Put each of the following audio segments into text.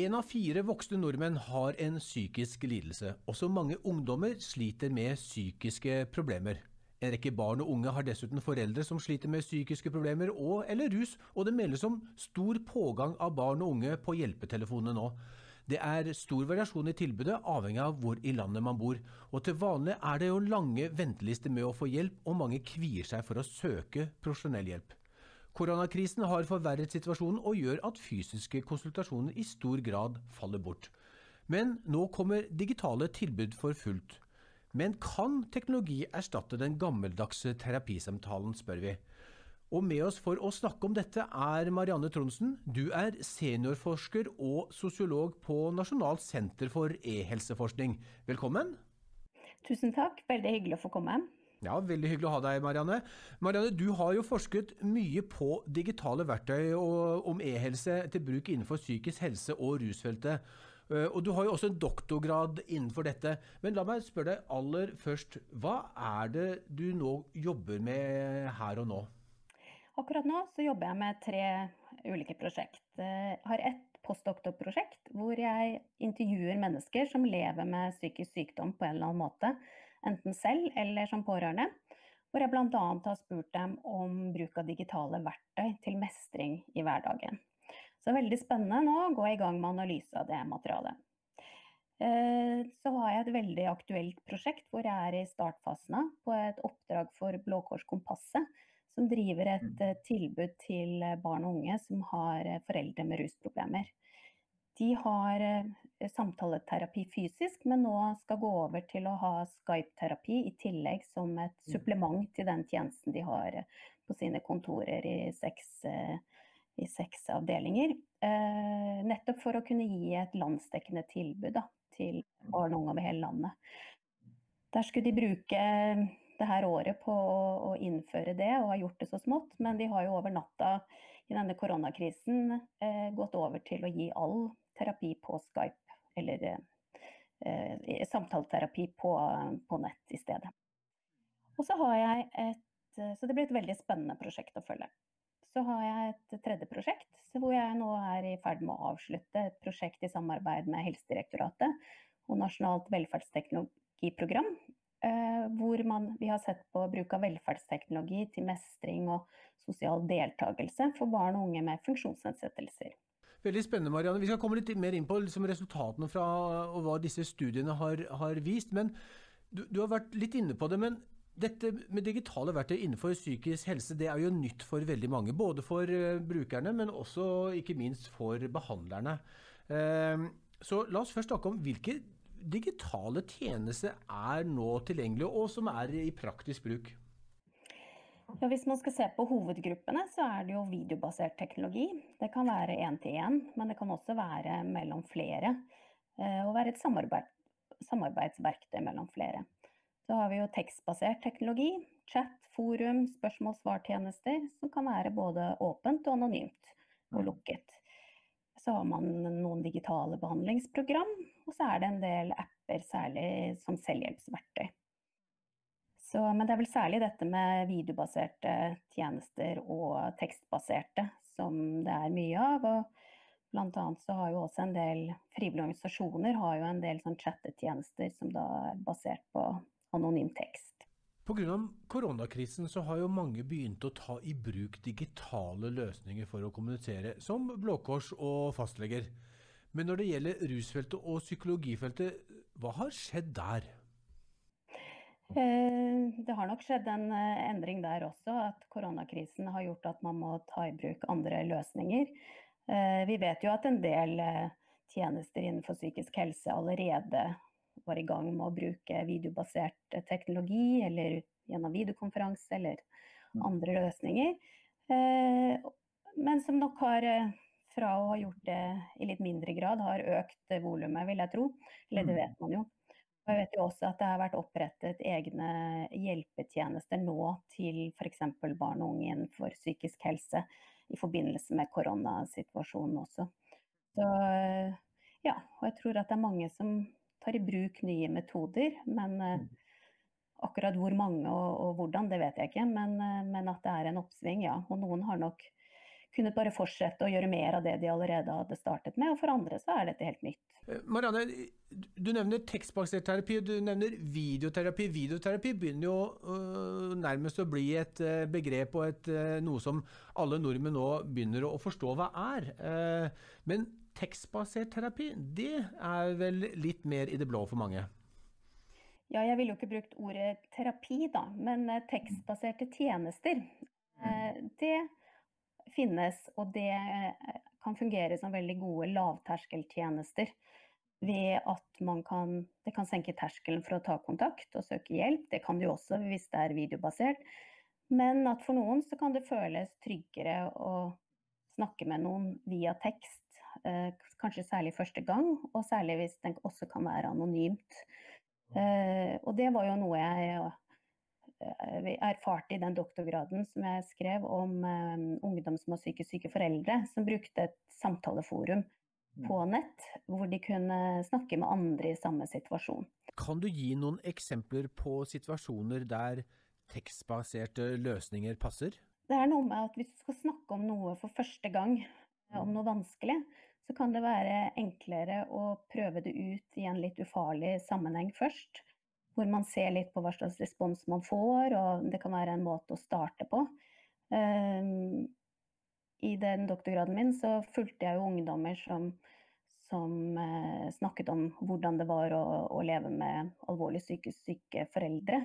En av fire voksne nordmenn har en psykisk lidelse. Også mange ungdommer sliter med psykiske problemer. En rekke barn og unge har dessuten foreldre som sliter med psykiske problemer og eller rus, og det meldes om stor pågang av barn og unge på hjelpetelefonene nå. Det er stor variasjon i tilbudet, avhengig av hvor i landet man bor. Og til vanlig er det jo lange ventelister med å få hjelp, og mange kvier seg for å søke profesjonell hjelp. Koronakrisen har forverret situasjonen og gjør at fysiske konsultasjoner i stor grad faller bort. Men nå kommer digitale tilbud for fullt. Men kan teknologi erstatte den gammeldagse terapisamtalen, spør vi. Og med oss for å snakke om dette er Marianne Tronsen. Du er seniorforsker og sosiolog på Nasjonalt senter for e-helseforskning. Velkommen. Tusen takk, veldig hyggelig å få komme. Ja, Veldig hyggelig å ha deg, Marianne. Marianne, Du har jo forsket mye på digitale verktøy og om e-helse til bruk innenfor psykisk helse og rusfeltet. Eh, og Du har jo også en doktorgrad innenfor dette. Men la meg spørre deg aller først. Hva er det du nå jobber med her og nå? Akkurat nå så jobber jeg med tre ulike prosjekt. Jeg har ett postdoktorprosjekt hvor jeg intervjuer mennesker som lever med psykisk sykdom på en eller annen måte enten selv eller som pårørende. Hvor jeg bl.a. har spurt dem om bruk av digitale verktøy til mestring i hverdagen. Så veldig spennende nå å gå i gang med analyse av det materialet. Eh, så har jeg et veldig aktuelt prosjekt hvor jeg er i startfasen på et oppdrag for Blå Kors Kompasset, som driver et mm. eh, tilbud til barn og unge som har eh, foreldre med rusproblemer. De har eh, samtaleterapi fysisk, men nå skal gå over til å ha Skype-terapi i tillegg som et mm. supplement til den tjenesten de har eh, på sine kontorer i seks, eh, i seks avdelinger. Nettopp for å kunne gi et landsdekkende tilbud da, til barn og unge over hele landet. Der skulle de bruke det her året på å innføre det, og har gjort det så smått. Men de har jo over natta i denne koronakrisen gått over til å gi all terapi på Skype, eller eh, samtaleterapi på, på, nett i stedet. Og så har jeg et Så det blir et veldig spennende prosjekt å følge. Så har jeg et tredje prosjekt hvor jeg nå er i ferd med å avslutte et prosjekt i samarbeid med Helsedirektoratet og Nasjonalt velferdsteknologiprogram. Eh, hvor man, vi har sett på bruk av velferdsteknologi til mestring og sosial deltakelse for barn og unge med funksjonsnedsettelser. Veldig spennende, Marianne. Vi skal komme litt mer inn på liksom, resultatene fra og hva disse studiene har, har vist. men du, du, har vært litt inne på det. men dette med digitale verktøy innenfor psykisk helse det er jo nytt for veldig mange. Både for uh, brukerne, men også ikke minst for behandlerne. Uh, så la oss først snakke om hvilke digitale tjenester er nå tilgjengelige, og som er i praktisk bruk. Ja, hvis man skal se på hovedgruppene, så er det jo videobasert teknologi. Det kan være én-til-én, men det kan også være mellom flere. Eh, og være et samarbeid, samarbeidsverktøy mellom flere. Så har vi jo tekstbasert teknologi, chat, forum, spørsmål-svar-tjenester, som kan være både åpent og anonymt og lukket. Så har man noen digitale behandlingsprogram, og så er det en del apper, særlig som selvhjelpsverktøy. Så, men det er vel særlig dette med videobaserte tjenester og tekstbaserte som det er mye av. og Blant annet så har jo også en del frivillige organisasjoner har jo en del sånn chattetjenester som da er basert på anonym tekst. Pga. koronakrisen så har jo mange begynt å ta i bruk digitale løsninger for å kommunisere, som Blå Kors og fastleger. Men når det gjelder rusfeltet og psykologifeltet, hva har skjedd der? Eh, det har nok skjedd en eh, endring der også, at koronakrisen har gjort at man må ta i bruk andre løsninger. Eh, vi vet jo at en del tjenester innenfor psykisk helse allerede var i gang med å bruke videobasert teknologi, eller gjennom videokonferanse eller mm. andre løsninger. Men som nok har, fra å ha gjort det i litt mindre grad, har økt volumet, vil jeg tro. Eller det mm. vet man jo. Jeg vet jo også at det har vært opprettet egne hjelpetjenester nå til f.eks. barn og unge innenfor psykisk helse i forbindelse med koronasituasjonen også. Så ja, og jeg tror at det er mange som tar i bruk nye metoder. Men eh, akkurat hvor mange og, og hvordan, det vet jeg ikke. Men, eh, men, at det er en oppsving, ja. Og noen har nok kunne bare fortsette å gjøre mer av det de allerede hadde startet med. Og for andre så er dette helt nytt. Eh, Marianne, du nevner tekstbasert terapi, du nevner videoterapi. Videoterapi begynner jo uh, nærmest å bli et uh, begrep og et, uh, noe som alle nordmenn nå begynner å, å forstå hva er. men tekstbasert terapi, det er vel litt mer i det blå for mange? Ja, jeg ville jo ikke brukt ordet terapi, da, men tekstbaserte tjenester. Det finnes, og det eh, kan fungere som veldig gode lavterskeltjenester. Ved at man kan, det kan senke terskelen for å ta kontakt og søke hjelp. Det kan jo også hvis det er videobasert. Men at for noen så kan det føles tryggere å snakke med noen via tekst. Eh, kanskje særlig første gang, og særlig hvis den også kan være anonymt. Eh, og det var jo noe jeg erfarte i den doktorgraden som jeg skrev om um, ungdom som har psykisk syke foreldre, som brukte et samtaleforum mm. på nett, hvor de kunne snakke med andre i samme situasjon. Kan du gi noen eksempler på situasjoner der tekstbaserte løsninger passer? Det er noe med at hvis du skal snakke om noe for første gang, om noe vanskelig, så kan det være enklere å prøve det ut i en litt ufarlig sammenheng først hvor man ser litt på hva slags respons man får, og det kan være en måte å starte på. Um, I den doktorgraden min så fulgte jeg jo ungdommer som, som uh, snakket om hvordan det var å, å leve med alvorlig psykisk syke foreldre,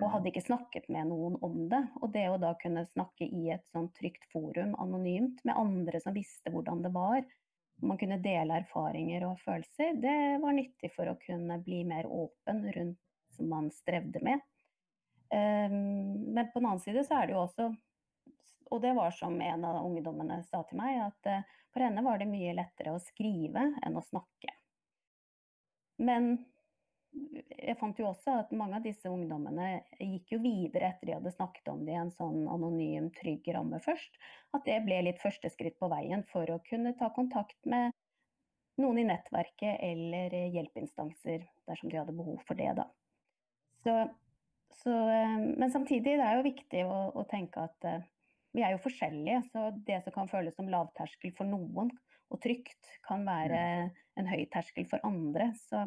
og hadde ikke snakket med noen om det. Og det å da kunne snakke i et sånn trygt forum, anonymt, med andre som visste hvordan det var, man kunne dele erfaringer og følelser, det var nyttig for å kunne bli mer åpen rundt som man strevde med. Ehm, men på den annen side så er det jo også Og det var som en av ungdommene sa til meg, at eh, for henne var det mye lettere å skrive enn å snakke. Men jeg fant jo også at mange av disse ungdommene gikk jo videre etter de hadde snakket om det i en sånn anonym, trygg ramme først. At det ble litt første skritt på veien for å kunne ta kontakt med noen i nettverket eller hjelpeinstanser dersom de hadde behov for det, da. Så, så, eh, men samtidig det er jo viktig å, å, tenke at eh, vi er jo forskjellige. Så det som kan føles som lavterskel for noen og trygt, kan være en høy terskel for andre. Så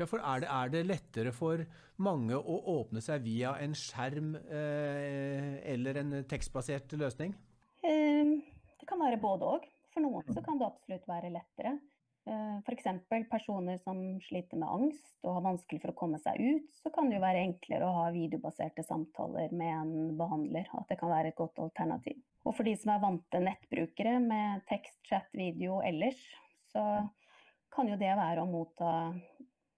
ja, for er det, er det, lettere for mange å åpne seg via en skjerm eh, eller en tekstbasert løsning? Eh, det kan være både òg. For noen så kan det absolutt være lettere. Eh, F.eks. personer som sliter med angst og har vanskelig for å komme seg ut, så kan det jo være enklere å ha videobaserte samtaler med en behandler. At det kan være et godt alternativ. Og for de som er vante nettbrukere med tekst, chat, video ellers, så kan jo det være å motta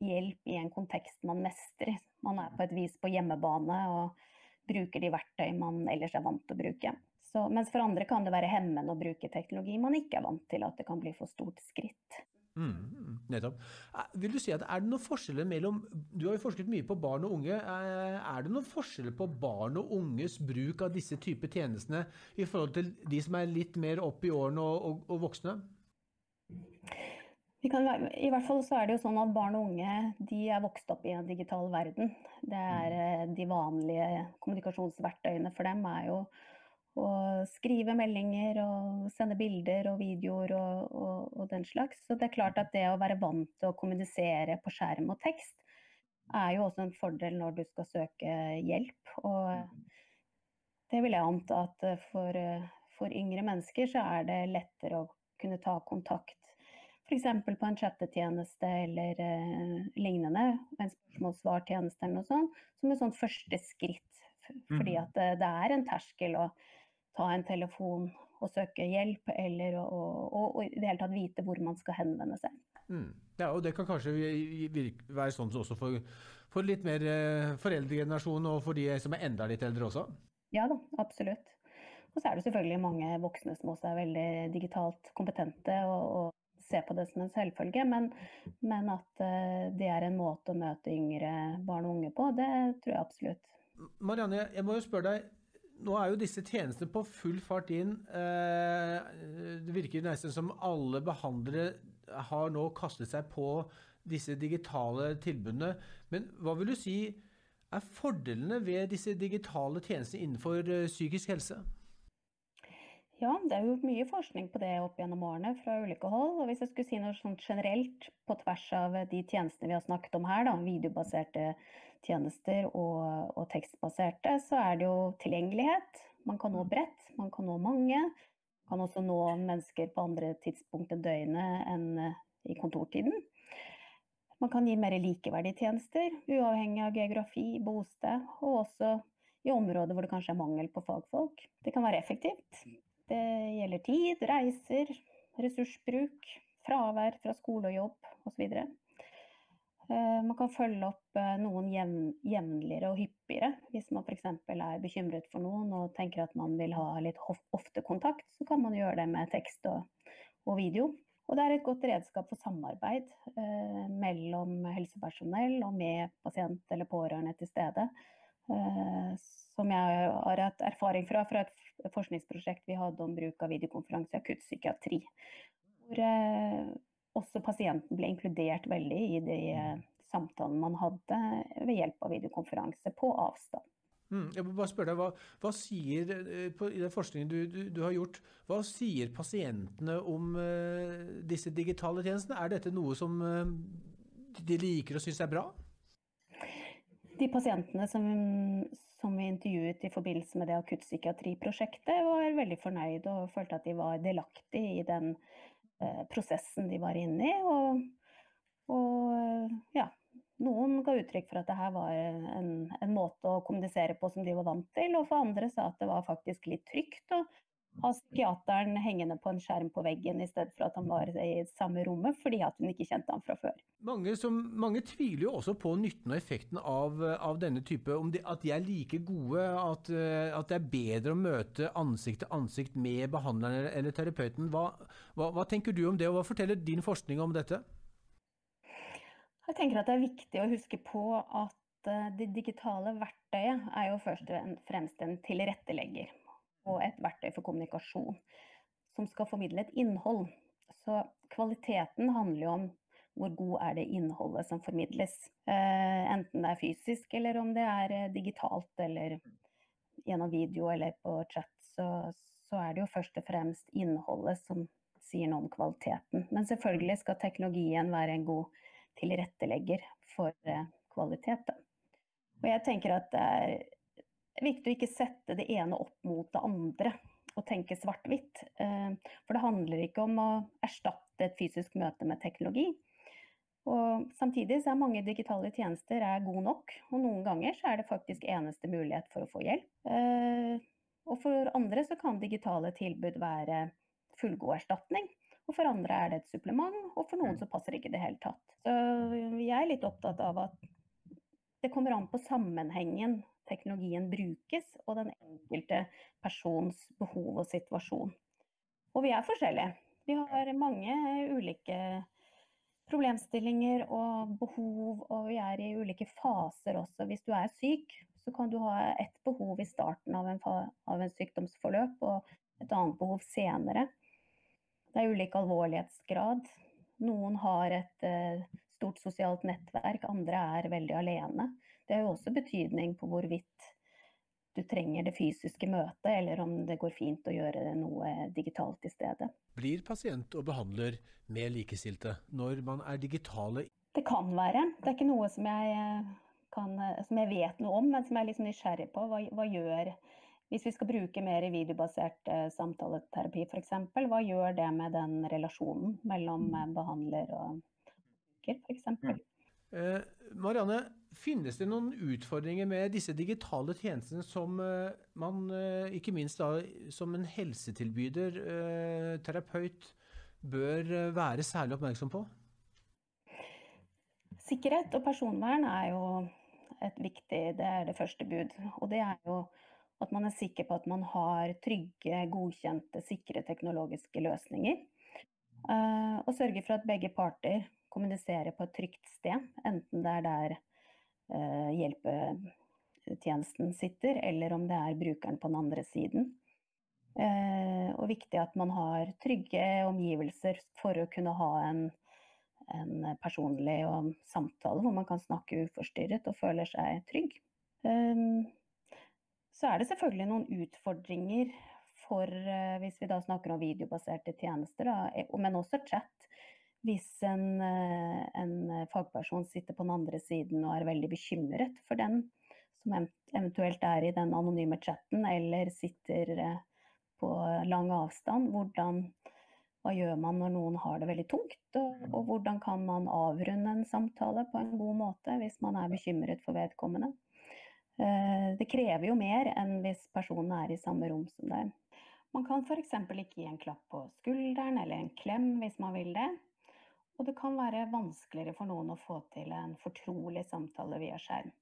hjelp i en kontekst man mestrer. Man er på et vis på hjemmebane og bruker de verktøy man ellers er vant til å bruke. Så, mens for andre kan det være hemmende å bruke teknologi man ikke er vant til, at det kan bli for stort skritt. Mm, nettopp. Eh, vil du si at Er det noen forskjeller mellom Du har jo forsket mye på barn og unge. Eh, er det noen forskjeller på barn og unges bruk av disse typer tjenestene i forhold til de som er litt mer opp i årene og, og, og voksne? Kan, I hvert fall så er det jo sånn at barn og unge de er vokst opp i en digital verden. Det er mm. eh, De vanlige kommunikasjonsverktøyene for dem er jo og skrive meldinger og sende bilder og videoer og, og, og, den slags. Så det er klart at det å være vant til å kommunisere på skjerm og tekst er jo også en fordel når du skal søke hjelp. Og det vil jeg anta at for, for yngre mennesker så er det lettere å kunne ta kontakt f.eks. på en chattetjeneste eller eh, lignende, en spørsmål-svar-tjeneste eller noe sånt, som et sånt første skritt. Fordi mm. at det, det er en terskel å ta en telefon og søke hjelp, eller å, å, å, i det hele tatt vite hvor man skal henvende seg. Mm. Ja, og det kan kanskje være sånn også for, for litt mer eh, foreldregenerasjon og for de som er enda litt eldre også? Ja da, absolutt. Og så er det selvfølgelig mange voksne som også er veldig digitalt kompetente og, og ser på det som en selvfølge. Men, men at uh, det er en måte å møte yngre barn og unge på, det tror jeg absolutt. Marianne, jeg må jo spørre deg nå er jo disse tjenestene på full fart inn. Eh, det virker nesten som alle behandlere har nå kastet seg på disse digitale tilbudene. Men hva vil du si er fordelene ved disse digitale tjenestene innenfor eh, psykisk helse? Ja, det er jo mye forskning på det opp gjennom årene fra ulike hold. Og hvis jeg skulle si noe sånn generelt på tvers av de tjenestene vi har snakket om her, da, videobaserte tjenester og, og tekstbaserte, så er det jo tilgjengelighet. Man kan nå bredt, man kan nå mange. Man kan også nå mennesker på andre tidspunkt enn døgnet enn eh, i kontortiden. Man kan gi mer likeverdige tjenester, uavhengig av geografi, bosted, og også i områder hvor det kanskje er mangel på fagfolk. Det kan være effektivt. Det gjelder tid, reiser, ressursbruk, fravær fra skole og jobb osv. Eh, man kan følge opp eh, noen jevnligere og hyppigere. Hvis man f.eks. er bekymret for noen og tenker at man vil ha litt ofte kontakt, så kan man gjøre det med tekst og, og video. Og det er et godt redskap for samarbeid eh, mellom helsepersonell og med pasient eller pårørende til stede. Eh, som jeg har hatt erfaring fra fra et forskningsprosjekt vi hadde om bruk av videokonferanse i akuttpsykiatri. Hvor eh, også pasienten ble inkludert veldig i de eh, samtalene man hadde ved hjelp av videokonferanse på avstand. Mm, jeg må bare spørre deg, Hva, hva sier på, i den forskningen du, du, du, har gjort, hva sier pasientene om uh, disse digitale tjenestene? Er dette noe som uh, de liker og syns er bra? De pasientene som, som vi intervjuet i forbindelse med det akuttpsykiatriprosjektet, var veldig fornøyd og følte at de var delaktige i den eh, prosessen de var inne i. Og, og, ja, noen ga uttrykk for at det her var en, en, måte å kommunisere på som de var vant til, og for andre sa at det var faktisk litt trygt å ha psykiateren hengende på en skjerm på veggen i stedet for at han var i samme rommet fordi at hun ikke kjente ham fra før. Mange, som, mange tviler jo også på nytten og effekten av, av denne type, om de, at de er like gode, at, eh, at, det er bedre å møte ansikt til ansikt med behandleren eller, eller terapeuten. Hva, hva, hva, tenker du om det, og hva forteller din forskning om dette? Jeg tenker at det er viktig å huske på at eh, det digitale verktøyet er jo først og fremst en tilrettelegger og et verktøy for kommunikasjon som skal formidle et innhold. Så kvaliteten handler jo om hvor god er det innholdet som formidles. Eh, enten det er fysisk eller om det er eh, digitalt eller gjennom video eller på chat, så, så er det jo først og fremst innholdet som sier noe om kvaliteten. Men selvfølgelig skal teknologien være en god tilrettelegger for eh, kvalitet. Og jeg tenker at det er det er viktig å ikke sette det ene opp mot det andre og tenke svart-hvitt. Eh, for det handler ikke om å erstatte et fysisk møte med teknologi. Og samtidig så er mange digitale tjenester er gode nok, og noen ganger så er det faktisk eneste mulighet for å få hjelp. Eh, og for andre så kan digitale tilbud være fullgod erstatning. Og for andre er det et supplement, og for noen så passer det ikke i det hele tatt. Så jeg er litt opptatt av at det kommer an på sammenhengen teknologien brukes, og den enkelte persons behov og situasjon. Og vi er forskjellige. Vi har mange ulike problemstillinger og behov, og vi er i ulike faser også. Hvis du er syk, så kan du ha ett behov i starten av en, av en sykdomsforløp, og et annet behov senere. Det er ulik alvorlighetsgrad. Noen har et uh, stort sosialt nettverk, andre er veldig alene. Det har jo også betydning på hvorvidt du trenger det fysiske møtet, eller om det går fint å gjøre noe digitalt i stedet. Blir pasient og behandler mer likestilte når man er digitale? Det kan være. Det er ikke noe som jeg, kan, som jeg vet noe om, men som jeg er litt nysgjerrig på. Hva, hva gjør hvis vi skal bruke mer videobasert eh, samtaleterapi f.eks., hva gjør det med den relasjonen mellom mm. behandler og bruker f.eks.? Eh, Marianne, finnes det noen utfordringer med disse digitale tjenestene som eh, man, eh, ikke minst da, som en helsetilbyder, eh, terapeut, bør være særlig oppmerksom på? Sikkerhet og personvern er jo et viktig, det er det første bud. Og det er jo at man er sikker på at man har trygge, godkjente, sikre teknologiske løsninger. Og sørge for at begge parter kommuniserer på et trygt sted, enten det er der hjelpetjenesten sitter, eller om det er brukeren på den andre siden. Eh, og viktig at man har trygge omgivelser for å kunne ha en, en personlig samtale hvor man kan snakke uforstyrret og føler seg trygg. Eh, så er det selvfølgelig noen utfordringer for, eh, hvis vi da snakker om videobaserte tjenester, eh, men også chat. Hvis en, en, fagperson sitter på den andre siden og er veldig bekymret for den som eventuelt er i den anonyme chatten, eller sitter på lang avstand, hvordan, hva gjør man når noen har det veldig tungt? Og, og hvordan kan man avrunde en samtale på en god måte hvis man er bekymret for vedkommende? Eh, det krever jo mer enn hvis personen er i samme rom som deg. Man kan f.eks. ikke gi en klapp på skulderen eller en klem hvis man vil det. Og det kan være vanskeligere for noen å få til en fortrolig samtale via skjerm.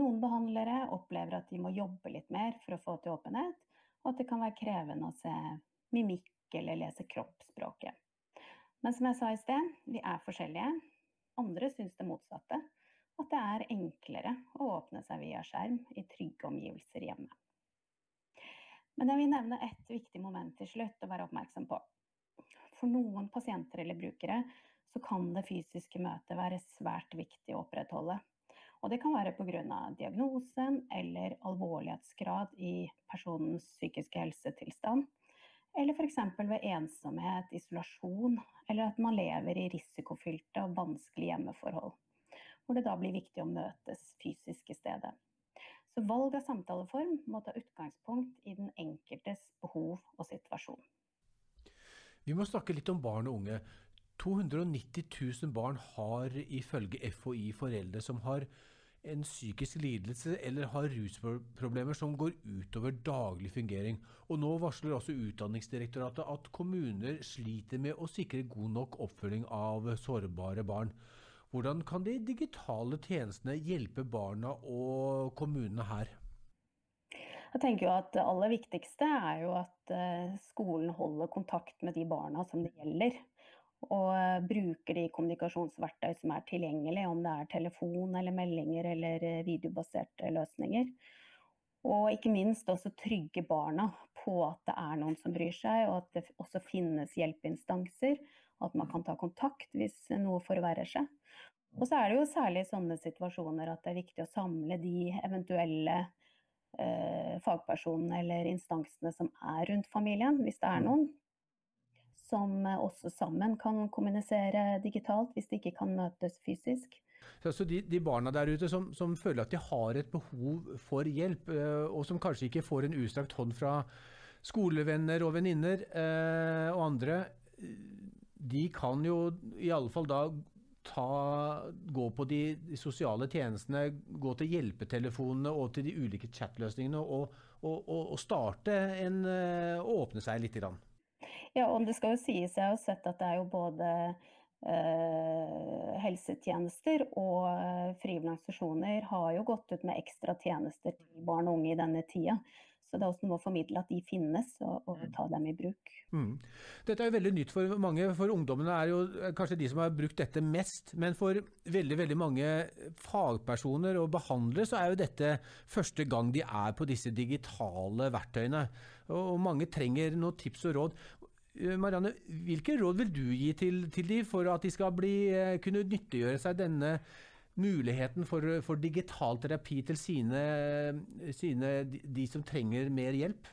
Noen behandlere opplever at de må jobbe litt mer for å få til åpenhet, og at det kan være krevende å se mimikk eller lese kroppsspråket. Men som jeg sa i sted, vi er forskjellige. Andre syns det motsatte at det er enklere å åpne seg via skjerm i trygge omgivelser hjemme. Men jeg vil nevne ett viktig moment til slutt å være oppmerksom på. For noen pasienter eller brukere så kan det fysiske møtet være svært viktig å opprettholde. Og det kan være pga. diagnosen eller alvorlighetsgrad i personens psykiske helsetilstand. Eller f.eks. ved ensomhet, isolasjon, eller at man lever i risikofylte og vanskelige hjemmeforhold hvor det da blir viktig å møtes fysisk i stedet. Så valg av samtaleform må ta utgangspunkt i den enkeltes behov og situasjon. Vi må snakke litt om barn og unge. 290 000 barn har ifølge FHI foreldre som har en psykisk lidelse eller har rusproblemer som går utover daglig fungering. Og nå varsler også Utdanningsdirektoratet at kommuner sliter med å sikre god nok oppfølging av sårbare barn. Hvordan kan de digitale tjenestene hjelpe barna og kommunene her? Jeg tenker jo at Det aller viktigste er jo at eh, skolen holder kontakt med de barna som det gjelder. Og eh, bruker de kommunikasjonsverktøy som er tilgjengelig, om det er telefon eller meldinger eller eh, videobaserte løsninger. Og ikke minst også trygge barna på at det er noen som bryr seg, og at det også finnes hjelpeinstanser. At man kan ta kontakt hvis noe forverrer seg. Og så er det jo særlig i sånne situasjoner at det er viktig å samle de eventuelle fagpersonene eller instansene som er rundt familien, hvis det er mm. noen. Som også sammen kan kommunisere digitalt hvis de ikke kan møtes fysisk. Så de, de barna der ute som, som, føler at de har et behov for hjelp, eh, og som kanskje ikke får en utstrakt hånd fra skolevenner og venninner eh, og andre, de kan jo i alle fall da ta, gå på de, sosiale tjenestene, gå til hjelpetelefonene og til de ulike chatløsningene og, og, og, og starte en å åpne seg litt. Grann. Ja, og det skal jo sies, jeg har sett at det er jo både eh, helsetjenester og uh, frivillige organisasjoner har jo gått ut med ekstra tjenester til barn og unge i denne tida. Så det er også noe å formidle at de finnes, og, og mm. ta dem i bruk. Mm. Dette er jo veldig nytt for mange. For ungdommene er jo kanskje de som har brukt dette mest. Men for veldig veldig mange fagpersoner og behandlere så er jo dette første gang de er på disse digitale verktøyene. Og mange trenger noen tips og råd. Eh, Marianne, hvilke råd vil du gi til, til de for at de skal bli, eh, kunne nyttiggjøre seg denne muligheten for, for digital terapi til sine, sine, de som trenger mer hjelp?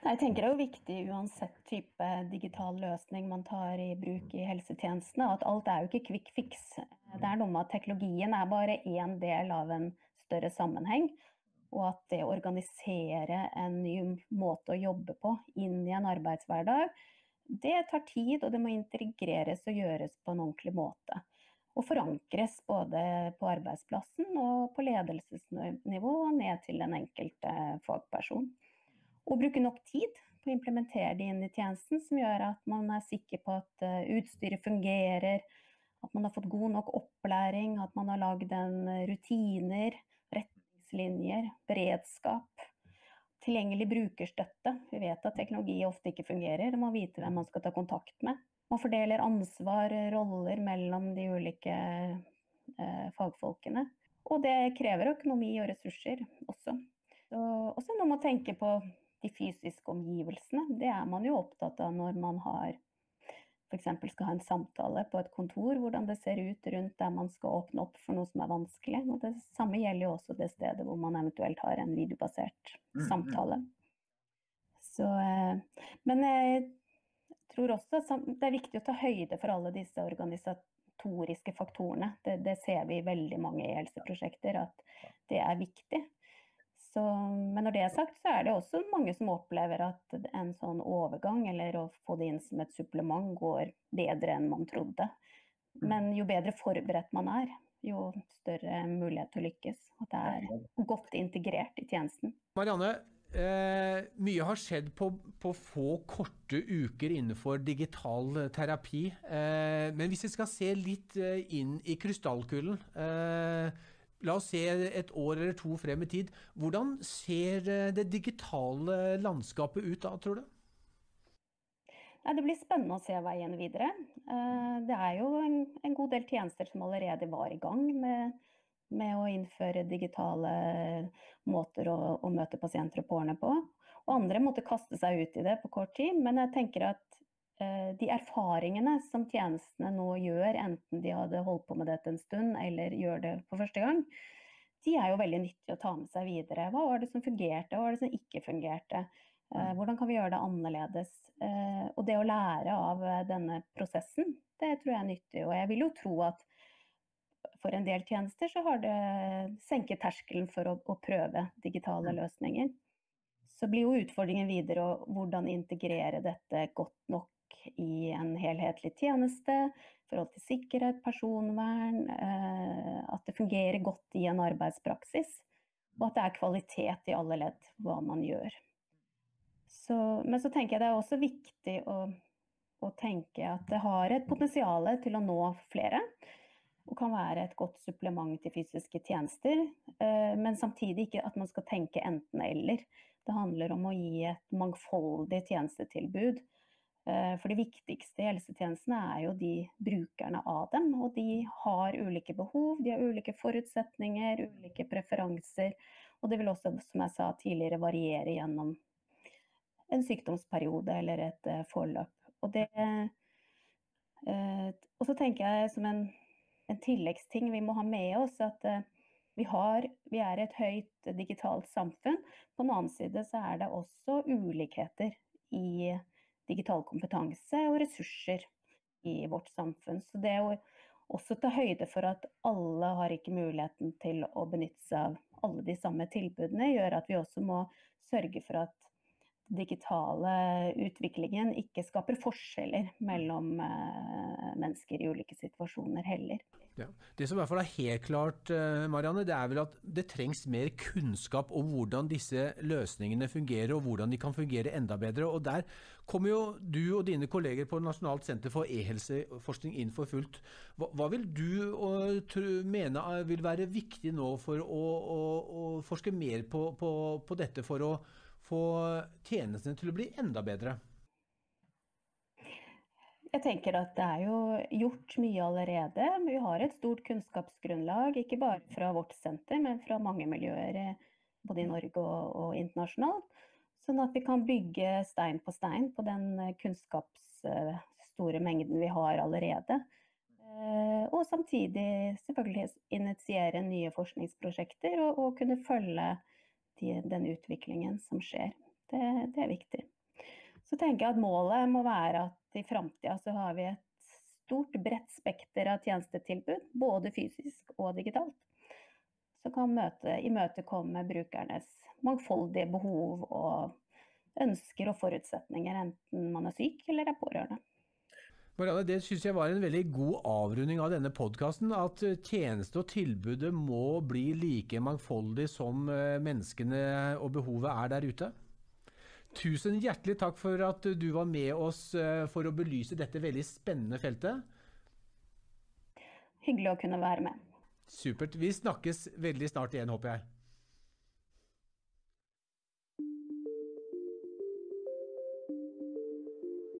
Jeg tenker Det er jo viktig uansett type digital løsning man tar i bruk i helsetjenestene, at alt er jo ikke quick fix. Det er noe med at teknologien er bare én del av en større sammenheng. Og at det å organisere en ny måte å jobbe på inn i en arbeidshverdag, det tar tid, og det må integreres og gjøres på en ordentlig måte og forankres både på arbeidsplassen og på ledelsesnivå og ned til den enkelte fagperson. Og bruke nok tid på å implementere det inn i tjenesten, som gjør at man er sikker på at eh, utstyret fungerer, at man har fått god nok opplæring, at man har lagd rutiner, retningslinjer, beredskap. Tilgjengelig brukerstøtte. Vi vet at teknologi ofte ikke fungerer. Man må vite hvem man skal ta kontakt med. Man fordeler ansvar, roller mellom de ulike eh, fagfolkene. Og det krever økonomi og ressurser også. Så, også når man tenker på de fysiske omgivelsene. Det er man jo opptatt av når man har f.eks. skal ha en samtale på et kontor, hvordan det ser ut rundt der man skal åpne opp for noe som er vanskelig. Og det samme gjelder jo også det stedet hvor man eventuelt har en videobasert mm, mm. samtale. Men jeg tror også det er viktig å ta høyde for alle disse organisatoriske faktorene. Det, det ser vi i veldig mange e-helseprosjekter, at det er viktig. Så, men når det er sagt, så er det også mange som opplever at en sånn overgang, eller å få det inn som et supplement, går bedre enn man trodde. Mm. Men jo bedre forberedt man er, jo større mulighet til å lykkes. At det er godt integrert i tjenesten. Marianne, eh, mye har skjedd på, på, få korte uker innenfor digital terapi. Eh, men hvis vi skal se litt eh, inn i krystallkulen eh, La oss se et år eller to frem i tid. Hvordan ser eh, det digitale landskapet ut da, tror du? Det blir spennende å se veien videre. Eh, det er jo en, god del tjenester som allerede var i gang med, med å innføre digitale måter å, å møte pasienter og pårørende på. Og andre måtte kaste seg ut i det på kort tid. Men jeg tenker at Eh, de erfaringene som tjenestene nå gjør, enten de hadde holdt på med dette en stund eller gjør det for første gang, de er jo veldig nyttige å ta med seg videre. Hva var det som fungerte, hva var det som ikke fungerte? Eh, mm. Hvordan kan vi gjøre det annerledes? Eh, og det å lære av denne prosessen, det tror jeg er nyttig. Og jeg vil jo tro at for en del tjenester så har det senket terskelen for å, å prøve digitale løsninger. Så blir jo utfordringen videre å hvordan integrere dette godt nok i en helhetlig tjeneste, i forhold til sikkerhet, personvern, eh, at det fungerer godt i en arbeidspraksis, og at det er kvalitet i alle ledd hva man gjør. Så, men så tenker jeg det er også viktig å, å tenke at det har et potensial til å nå flere og kan være et godt supplement til fysiske tjenester. Eh, men samtidig ikke at man skal tenke enten-eller. Det handler om å gi et mangfoldig tjenestetilbud Eh, for de viktigste helsetjenestene er jo de brukerne av dem. Og de har ulike behov, de har ulike forutsetninger, ulike preferanser. Og det vil også, som jeg sa tidligere, variere gjennom en sykdomsperiode eller et uh, forløp. Og, det, og så tenker jeg som en, en, tilleggsting vi må ha med oss, at uh, vi, har, vi er et høyt digitalt samfunn. På den annen side så er det også ulikheter i digital kompetanse og ressurser i vårt samfunn. Så det å også ta høyde for at alle har ikke muligheten til å benytte seg av alle de samme tilbudene, gjør at vi også må sørge for at digitale utviklingen ikke skaper forskjeller mellom uh, mennesker i ulike situasjoner heller. Ja. Det som i hvert fall er helt klart, uh, Marianne, det er vel at det trengs mer kunnskap om hvordan disse løsningene fungerer, og hvordan de kan fungere enda bedre. Og Der kommer jo du og dine kolleger på Nasjonalt senter for e-helseforskning inn for fullt. Hva, vil du uh, mene vil være viktig nå for å, å, å forske mer på, på, på dette, for å få tjenestene til å bli enda bedre? Jeg tenker at det er jo gjort mye allerede. Vi har et stort kunnskapsgrunnlag, ikke bare fra vårt senter, men fra mange miljøer både i Norge og, og internasjonalt. Sånn at vi kan bygge stein på stein på den kunnskapsstore mengden vi har allerede. Eh, og samtidig selvfølgelig initiere nye forskningsprosjekter og, og kunne følge i den utviklingen som skjer. Det, det, er viktig. Så tenker jeg at målet må være at i framtida så har vi et stort, bredt spekter av tjenestetilbud, både fysisk og digitalt, som kan møte, imøtekomme brukernes mangfoldige behov og ønsker og forutsetninger, enten man er syk eller er pårørende. Marianne, det syns jeg var en veldig god avrunding av denne podkasten. At eh, tjeneste og tilbudet må bli like mangfoldig som eh, menneskene og behovet er der ute. Tusen hjertelig takk for at du var med oss eh, for å belyse dette veldig spennende feltet. Hyggelig å kunne være med. Supert. Vi snakkes veldig snart igjen, håper jeg.